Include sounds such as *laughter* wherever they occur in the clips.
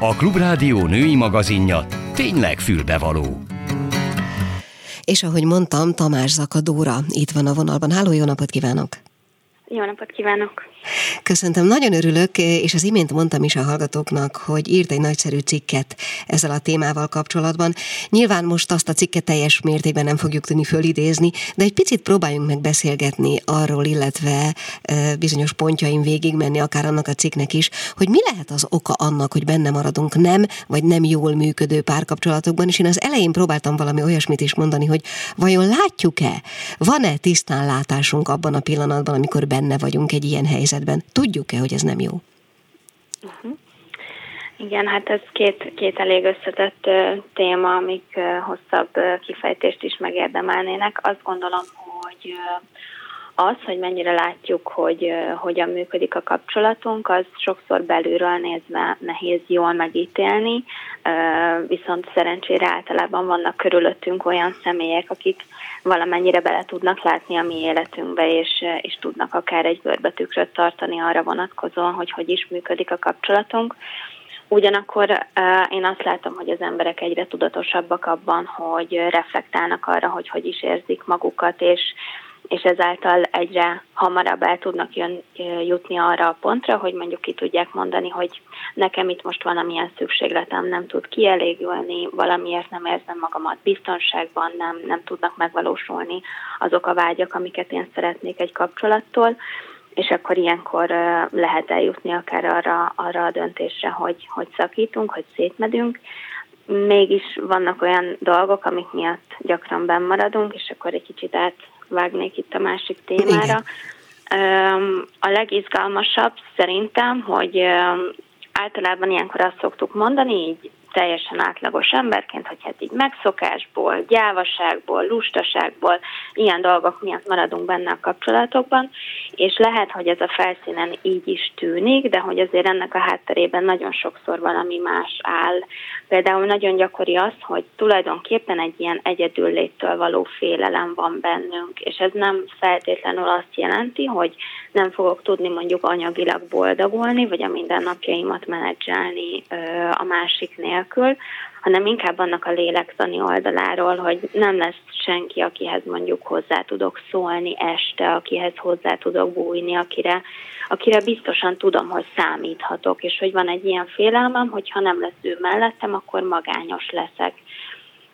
A Klubrádió női magazinja tényleg fülbevaló. És ahogy mondtam, Tamás Zakadóra itt van a vonalban. Háló, jó napot kívánok! Jó napot kívánok! Köszöntöm, nagyon örülök, és az imént mondtam is a hallgatóknak, hogy írt egy nagyszerű cikket ezzel a témával kapcsolatban. Nyilván most azt a cikket teljes mértékben nem fogjuk tudni fölidézni, de egy picit próbáljunk meg beszélgetni arról, illetve bizonyos pontjaim végigmenni, akár annak a cikknek is, hogy mi lehet az oka annak, hogy benne maradunk nem, vagy nem jól működő párkapcsolatokban, és én az elején próbáltam valami olyasmit is mondani, hogy vajon látjuk-e, van-e tisztán látásunk abban a pillanatban, amikor benne vagyunk egy ilyen helyzetben. Tudjuk-e, hogy ez nem jó? Uh-huh. Igen, hát ez két, két elég összetett uh, téma, amik uh, hosszabb uh, kifejtést is megérdemelnének. Azt gondolom, hogy az, hogy mennyire látjuk, hogy hogyan működik a kapcsolatunk, az sokszor belülről nézve nehéz jól megítélni, viszont szerencsére általában vannak körülöttünk olyan személyek, akik valamennyire bele tudnak látni a mi életünkbe, és, és tudnak akár egy görbetükröt tartani arra vonatkozóan, hogy hogy is működik a kapcsolatunk. Ugyanakkor én azt látom, hogy az emberek egyre tudatosabbak abban, hogy reflektálnak arra, hogy hogy is érzik magukat, és és ezáltal egyre hamarabb el tudnak jön, jutni arra a pontra, hogy mondjuk ki tudják mondani, hogy nekem itt most valamilyen szükségletem nem tud kielégülni, valamiért nem érzem magamat biztonságban, nem, nem tudnak megvalósulni azok a vágyak, amiket én szeretnék egy kapcsolattól, és akkor ilyenkor lehet eljutni akár arra, arra a döntésre, hogy, hogy szakítunk, hogy szétmedünk, mégis vannak olyan dolgok, amik miatt gyakran benn maradunk, és akkor egy kicsit át vágnék itt a másik témára. Igen. A legizgalmasabb szerintem, hogy általában ilyenkor azt szoktuk mondani, így teljesen átlagos emberként, hogy hát így megszokásból, gyávaságból, lustaságból, ilyen dolgok miatt maradunk benne a kapcsolatokban, és lehet, hogy ez a felszínen így is tűnik, de hogy azért ennek a hátterében nagyon sokszor valami más áll. Például nagyon gyakori az, hogy tulajdonképpen egy ilyen egyedül léttől való félelem van bennünk, és ez nem feltétlenül azt jelenti, hogy nem fogok tudni mondjuk anyagilag boldogulni, vagy a mindennapjaimat menedzselni a másiknél nélkül, hanem inkább annak a lélektani oldaláról, hogy nem lesz senki, akihez mondjuk hozzá tudok szólni este, akihez hozzá tudok bújni, akire, akire biztosan tudom, hogy számíthatok, és hogy van egy ilyen félelmem, hogy ha nem lesz ő mellettem, akkor magányos leszek.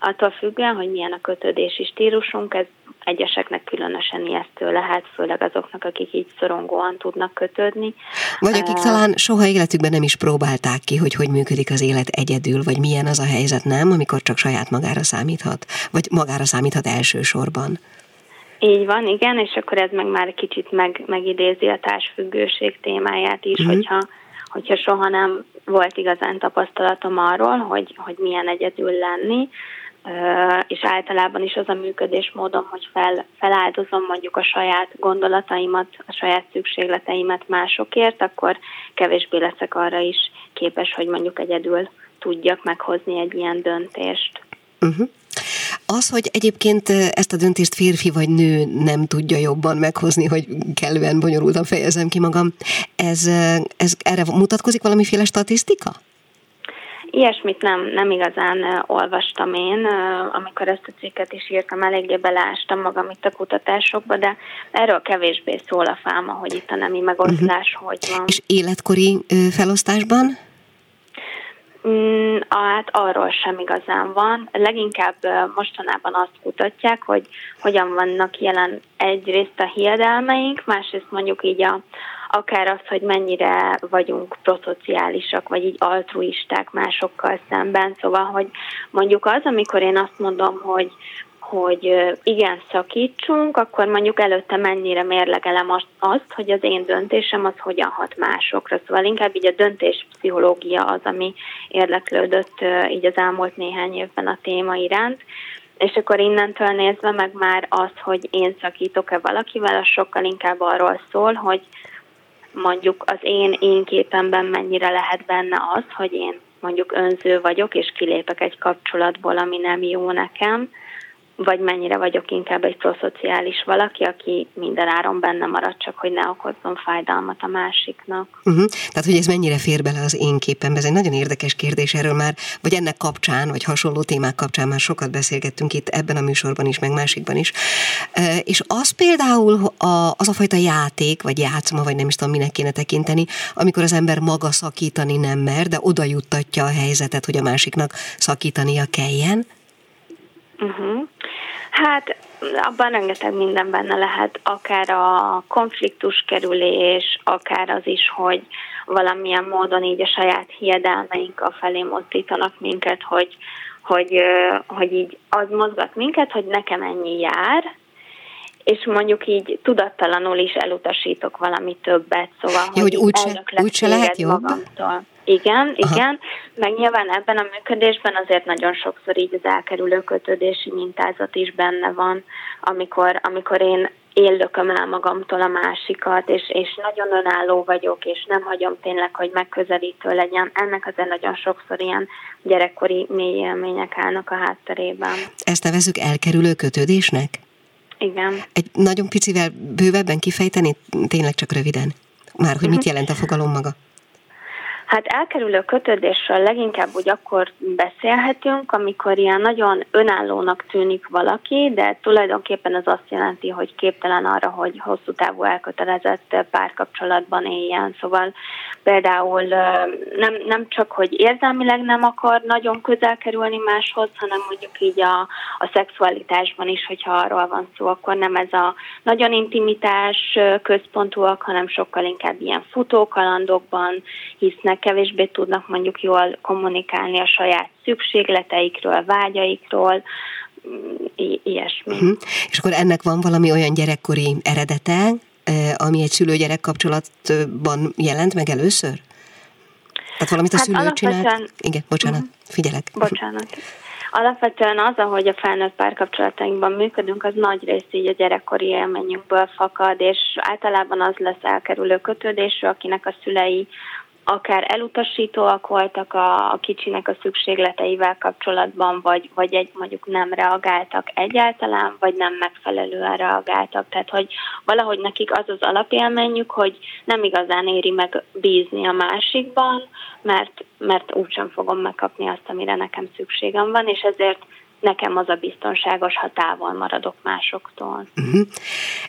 Attól függően, hogy milyen a kötődési stílusunk, ez egyeseknek különösen ijesztő lehet, főleg azoknak, akik így szorongóan tudnak kötődni. Vagy akik uh, talán soha életükben nem is próbálták ki, hogy hogy működik az élet egyedül, vagy milyen az a helyzet, nem, amikor csak saját magára számíthat, vagy magára számíthat elsősorban. Így van, igen, és akkor ez meg már kicsit meg, megidézi a társfüggőség témáját is, uh-huh. hogyha, hogyha soha nem volt igazán tapasztalatom arról, hogy, hogy milyen egyedül lenni, és általában is az a működésmódom, hogy fel, feláldozom mondjuk a saját gondolataimat, a saját szükségleteimet másokért, akkor kevésbé leszek arra is képes, hogy mondjuk egyedül tudjak meghozni egy ilyen döntést. Uh-huh. Az, hogy egyébként ezt a döntést férfi vagy nő nem tudja jobban meghozni, hogy kellően bonyolultan fejezem ki magam, ez, ez erre mutatkozik valamiféle statisztika? Ilyesmit nem, nem igazán olvastam én, amikor ezt a cikket is írtam, eléggé beleástam magam itt a kutatásokba, de erről kevésbé szól a fáma, hogy itt a nemi megosztás uh-huh. hogy van. És életkori felosztásban? Mm, hát arról sem igazán van. Leginkább mostanában azt kutatják, hogy hogyan vannak jelen egyrészt a hiedelmeink, másrészt mondjuk így a, akár az, hogy mennyire vagyunk proszociálisak, vagy így altruisták másokkal szemben. Szóval, hogy mondjuk az, amikor én azt mondom, hogy hogy igen, szakítsunk, akkor mondjuk előtte mennyire mérlegelem azt, hogy az én döntésem az hogyan hat másokra. Szóval inkább így a döntés pszichológia az, ami érdeklődött így az elmúlt néhány évben a téma iránt. És akkor innentől nézve meg már az, hogy én szakítok-e valakivel, az sokkal inkább arról szól, hogy mondjuk az én én képemben mennyire lehet benne az, hogy én mondjuk önző vagyok, és kilépek egy kapcsolatból, ami nem jó nekem, vagy mennyire vagyok inkább egy proszociális valaki, aki minden áron benne marad, csak hogy ne okozzon fájdalmat a másiknak. Uh-huh. Tehát, hogy ez mennyire fér bele az én képembe, ez egy nagyon érdekes kérdés, erről már, vagy ennek kapcsán, vagy hasonló témák kapcsán már sokat beszélgettünk itt ebben a műsorban is, meg másikban is. E, és az például a, az a fajta játék, vagy játszma, vagy nem is tudom, minek kéne tekinteni, amikor az ember maga szakítani nem mer, de oda juttatja a helyzetet, hogy a másiknak szakítania kelljen, Uh-huh. Hát abban rengeteg minden benne lehet, akár a konfliktus kerülés, akár az is, hogy valamilyen módon így a saját hiedelmeink a felé mozdítanak minket, hogy, hogy, hogy így az mozgat minket, hogy nekem ennyi jár, és mondjuk így tudattalanul is elutasítok valami többet, szóval Jó, hogy, hogy úgy, se, úgy se lehet jobb? Magamtól. Igen, Aha. igen, meg nyilván ebben a működésben azért nagyon sokszor így az elkerülő kötődési mintázat is benne van, amikor, amikor én éllököm el magamtól a másikat, és, és nagyon önálló vagyok, és nem hagyom tényleg, hogy megközelítő legyen. Ennek azért nagyon sokszor ilyen gyerekkori mély élmények állnak a hátterében. Ezt nevezzük elkerülő kötődésnek? Igen. Egy nagyon picivel bővebben kifejteni, tényleg csak röviden? Már, hogy mit mhm. jelent a fogalom maga? Hát elkerülő kötődésről leginkább úgy akkor beszélhetünk, amikor ilyen nagyon önállónak tűnik valaki, de tulajdonképpen az azt jelenti, hogy képtelen arra, hogy hosszú távú elkötelezett párkapcsolatban éljen. Szóval például nem, nem csak, hogy érzelmileg nem akar nagyon közel kerülni máshoz, hanem mondjuk így a, a szexualitásban is, hogyha arról van szó, akkor nem ez a nagyon intimitás központúak, hanem sokkal inkább ilyen futókalandokban hisznek, kevésbé tudnak mondjuk jól kommunikálni a saját szükségleteikről, vágyaikról, i- ilyesmi. Uh-huh. És akkor ennek van valami olyan gyerekkori eredete, ami egy szülő-gyerek kapcsolatban jelent meg először? Tehát valamit a hát szülő csinált? Igen, bocsánat, uh-huh. figyelek. Bocsánat. Alapvetően az, ahogy a felnőtt párkapcsolatainkban működünk, az nagy rész így a gyerekkori élményünkből fakad, és általában az lesz elkerülő kötődésű, akinek a szülei akár elutasítóak voltak a, a kicsinek a szükségleteivel kapcsolatban, vagy, vagy egy mondjuk nem reagáltak egyáltalán, vagy nem megfelelően reagáltak. Tehát, hogy valahogy nekik az az alapélményük, hogy nem igazán éri meg bízni a másikban, mert, mert úgysem fogom megkapni azt, amire nekem szükségem van, és ezért nekem az a biztonságos, ha távol maradok másoktól. Uh-huh.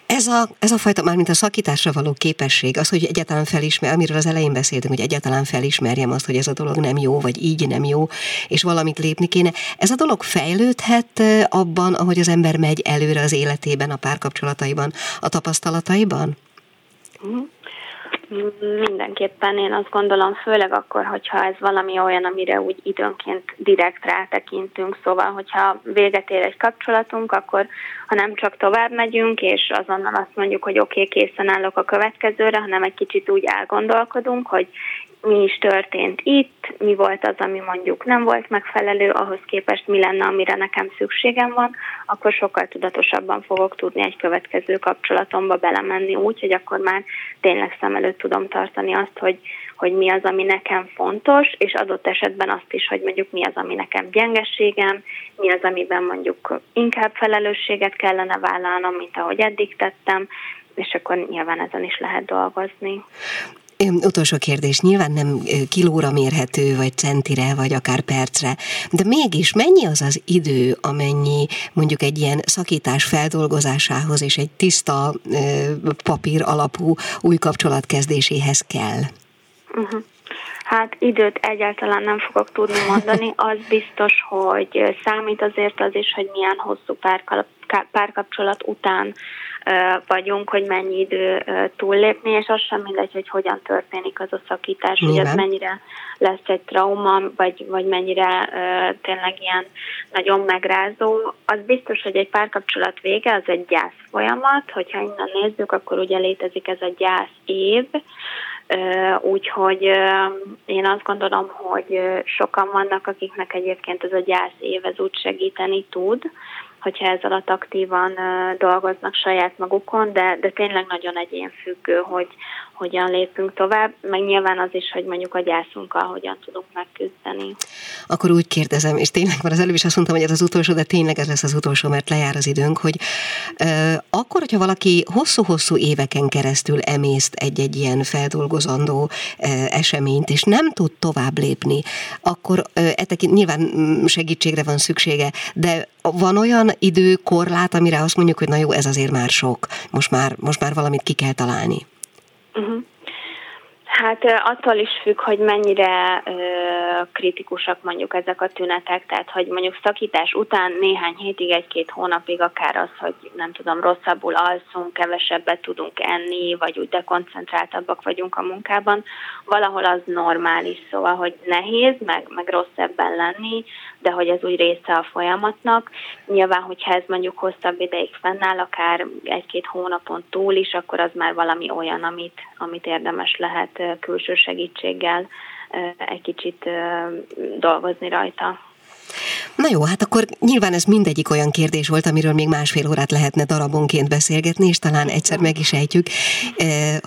Ez, a, ez a fajta, már mint a szakításra való képesség, az, hogy egyáltalán felismer, amiről az elején beszéltünk, hogy egyáltalán felismerjem azt, hogy ez a dolog nem jó, vagy így nem jó, és valamit lépni kéne. Ez a dolog fejlődhet abban, ahogy az ember megy előre az életében, a párkapcsolataiban, a tapasztalataiban? Uh-huh. Mindenképpen én azt gondolom, főleg akkor, hogyha ez valami olyan, amire úgy időnként direkt rátekintünk, szóval, hogyha véget ér egy kapcsolatunk, akkor ha nem csak tovább megyünk, és azonnal azt mondjuk, hogy oké, okay, készen állok a következőre, hanem egy kicsit úgy elgondolkodunk, hogy mi is történt itt, mi volt az, ami mondjuk nem volt megfelelő, ahhoz képest mi lenne, amire nekem szükségem van, akkor sokkal tudatosabban fogok tudni egy következő kapcsolatomba belemenni úgy, hogy akkor már tényleg szem előtt tudom tartani azt, hogy, hogy mi az, ami nekem fontos, és adott esetben azt is, hogy mondjuk mi az, ami nekem gyengeségem, mi az, amiben mondjuk inkább felelősséget kellene vállalnom, mint ahogy eddig tettem, és akkor nyilván ezen is lehet dolgozni. Utolsó kérdés, nyilván nem kilóra mérhető, vagy centire, vagy akár percre, de mégis mennyi az az idő, amennyi mondjuk egy ilyen szakítás feldolgozásához és egy tiszta papír alapú új kapcsolat kezdéséhez kell? Uh-huh. Hát időt egyáltalán nem fogok tudni mondani. *laughs* Az biztos, hogy számít azért az is, hogy milyen hosszú párkapcsolat után vagyunk, hogy mennyi idő túllépni, és az sem mindegy, hogy hogyan történik az a szakítás, Nyilván. hogy ez mennyire lesz egy trauma, vagy, vagy mennyire tényleg ilyen nagyon megrázó. Az biztos, hogy egy párkapcsolat vége, az egy gyász folyamat, hogyha innen nézzük, akkor ugye létezik ez a gyász év, Úgyhogy én azt gondolom, hogy sokan vannak, akiknek egyébként ez a gyász év ez úgy segíteni tud, hogyha ez alatt aktívan dolgoznak saját magukon, de, de tényleg nagyon egyénfüggő, hogy, hogyan lépünk tovább, meg nyilván az is, hogy mondjuk a gyászunkkal hogyan tudunk megküzdeni. Akkor úgy kérdezem, és tényleg van az előbb is azt mondtam, hogy ez az utolsó, de tényleg ez lesz az utolsó, mert lejár az időnk, hogy uh, akkor, hogyha valaki hosszú-hosszú éveken keresztül emészt egy-egy ilyen feldolgozandó uh, eseményt, és nem tud tovább lépni, akkor uh, etekint nyilván mm, segítségre van szüksége, de van olyan időkorlát, amire azt mondjuk, hogy na jó, ez azért már sok, most már, most már valamit ki kell találni. Uh-huh. Hát attól is függ, hogy mennyire ö, kritikusak mondjuk ezek a tünetek, tehát hogy mondjuk szakítás után néhány hétig, egy-két hónapig akár az, hogy nem tudom, rosszabbul alszunk, kevesebbet tudunk enni, vagy úgy dekoncentráltabbak vagyunk a munkában, valahol az normális, szóval, hogy nehéz, meg, meg rossz ebben lenni, de hogy ez úgy része a folyamatnak. Nyilván, hogyha ez mondjuk hosszabb ideig fennáll, akár egy-két hónapon túl is, akkor az már valami olyan, amit, amit érdemes lehet külső segítséggel egy kicsit dolgozni rajta. Na jó, hát akkor nyilván ez mindegyik olyan kérdés volt, amiről még másfél órát lehetne darabonként beszélgetni, és talán egyszer meg is ejtjük,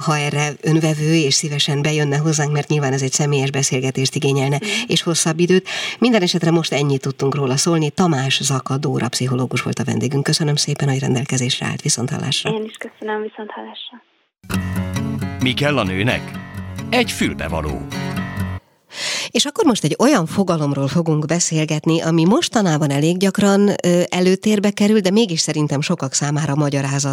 ha erre önvevő és szívesen bejönne hozzánk, mert nyilván ez egy személyes beszélgetést igényelne, és hosszabb időt. Minden esetre most ennyit tudtunk róla szólni. Tamás Zakadóra pszichológus volt a vendégünk. Köszönöm szépen, hogy rendelkezésre állt. Viszont hallásra. Én is köszönöm, viszont hallásra. Mi kell a nőnek? Egy fülbevaló. És akkor most egy olyan fogalomról fogunk beszélgetni, ami mostanában elég gyakran előtérbe kerül, de mégis szerintem sokak számára magyarázat